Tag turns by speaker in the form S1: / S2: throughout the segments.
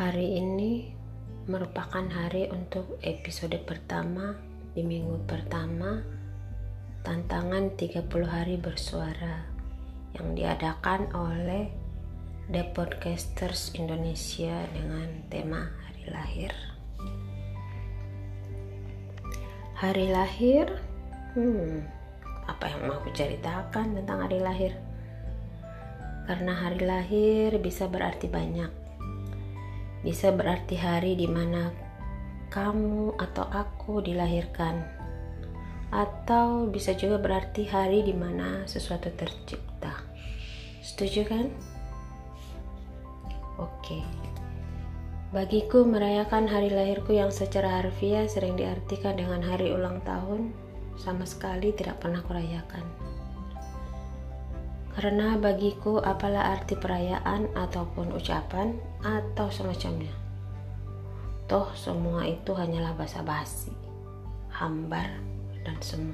S1: Hari ini merupakan hari untuk episode pertama di minggu pertama tantangan 30 hari bersuara yang diadakan oleh The Podcasters Indonesia dengan tema hari lahir. Hari lahir, hmm, apa yang mau aku ceritakan tentang hari lahir? Karena hari lahir bisa berarti banyak bisa berarti hari di mana kamu atau aku dilahirkan, atau bisa juga berarti hari di mana sesuatu tercipta. Setuju kan? Oke. Bagiku merayakan hari lahirku yang secara harfiah sering diartikan dengan hari ulang tahun sama sekali tidak pernah kurayakan. Karena bagiku apalah arti perayaan ataupun ucapan atau semacamnya. Toh semua itu hanyalah basa-basi, hambar, dan semu.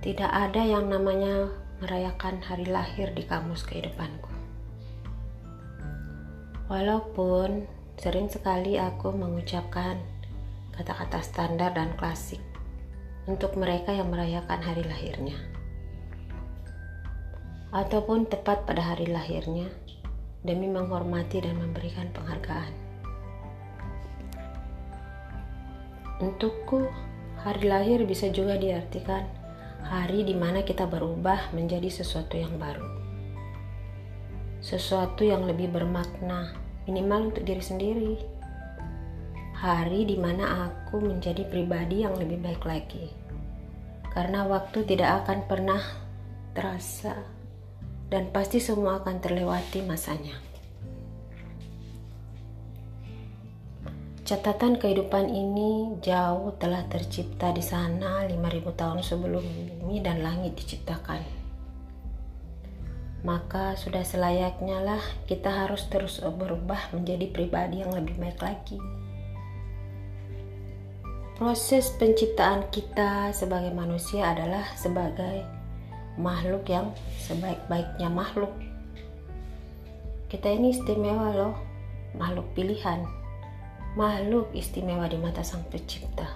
S1: Tidak ada yang namanya merayakan hari lahir di kamus kehidupanku. Walaupun sering sekali aku mengucapkan kata-kata standar dan klasik untuk mereka yang merayakan hari lahirnya ataupun tepat pada hari lahirnya demi menghormati dan memberikan penghargaan. Untukku, hari lahir bisa juga diartikan hari di mana kita berubah menjadi sesuatu yang baru. Sesuatu yang lebih bermakna, minimal untuk diri sendiri. Hari di mana aku menjadi pribadi yang lebih baik lagi. Karena waktu tidak akan pernah terasa dan pasti semua akan terlewati masanya. Catatan kehidupan ini jauh telah tercipta di sana 5000 tahun sebelum bumi dan langit diciptakan. Maka sudah selayaknya lah kita harus terus berubah menjadi pribadi yang lebih baik lagi. Proses penciptaan kita sebagai manusia adalah sebagai makhluk yang sebaik-baiknya makhluk. Kita ini istimewa loh, makhluk pilihan, makhluk istimewa di mata Sang Pencipta.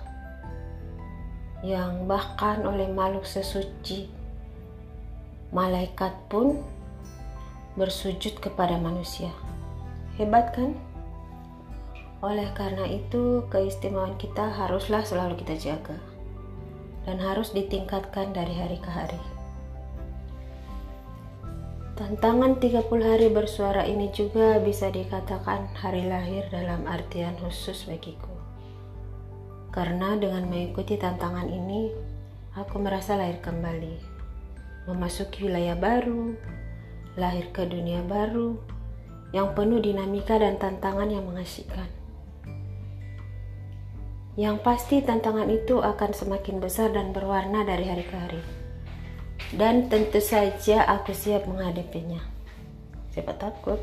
S1: Yang bahkan oleh makhluk sesuci, malaikat pun bersujud kepada manusia. Hebat kan? Oleh karena itu, keistimewaan kita haruslah selalu kita jaga dan harus ditingkatkan dari hari ke hari. Tantangan 30 hari bersuara ini juga bisa dikatakan hari lahir dalam artian khusus bagiku. Karena dengan mengikuti tantangan ini, aku merasa lahir kembali. Memasuki wilayah baru, lahir ke dunia baru, yang penuh dinamika dan tantangan yang mengasihkan. Yang pasti tantangan itu akan semakin besar dan berwarna dari hari ke hari dan tentu saja aku siap menghadapinya. Siapa takut?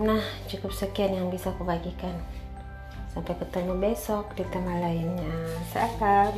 S1: Nah, cukup sekian yang bisa aku bagikan. Sampai ketemu besok di tema lainnya. Salam.